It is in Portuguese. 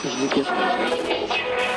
prejudica. Muda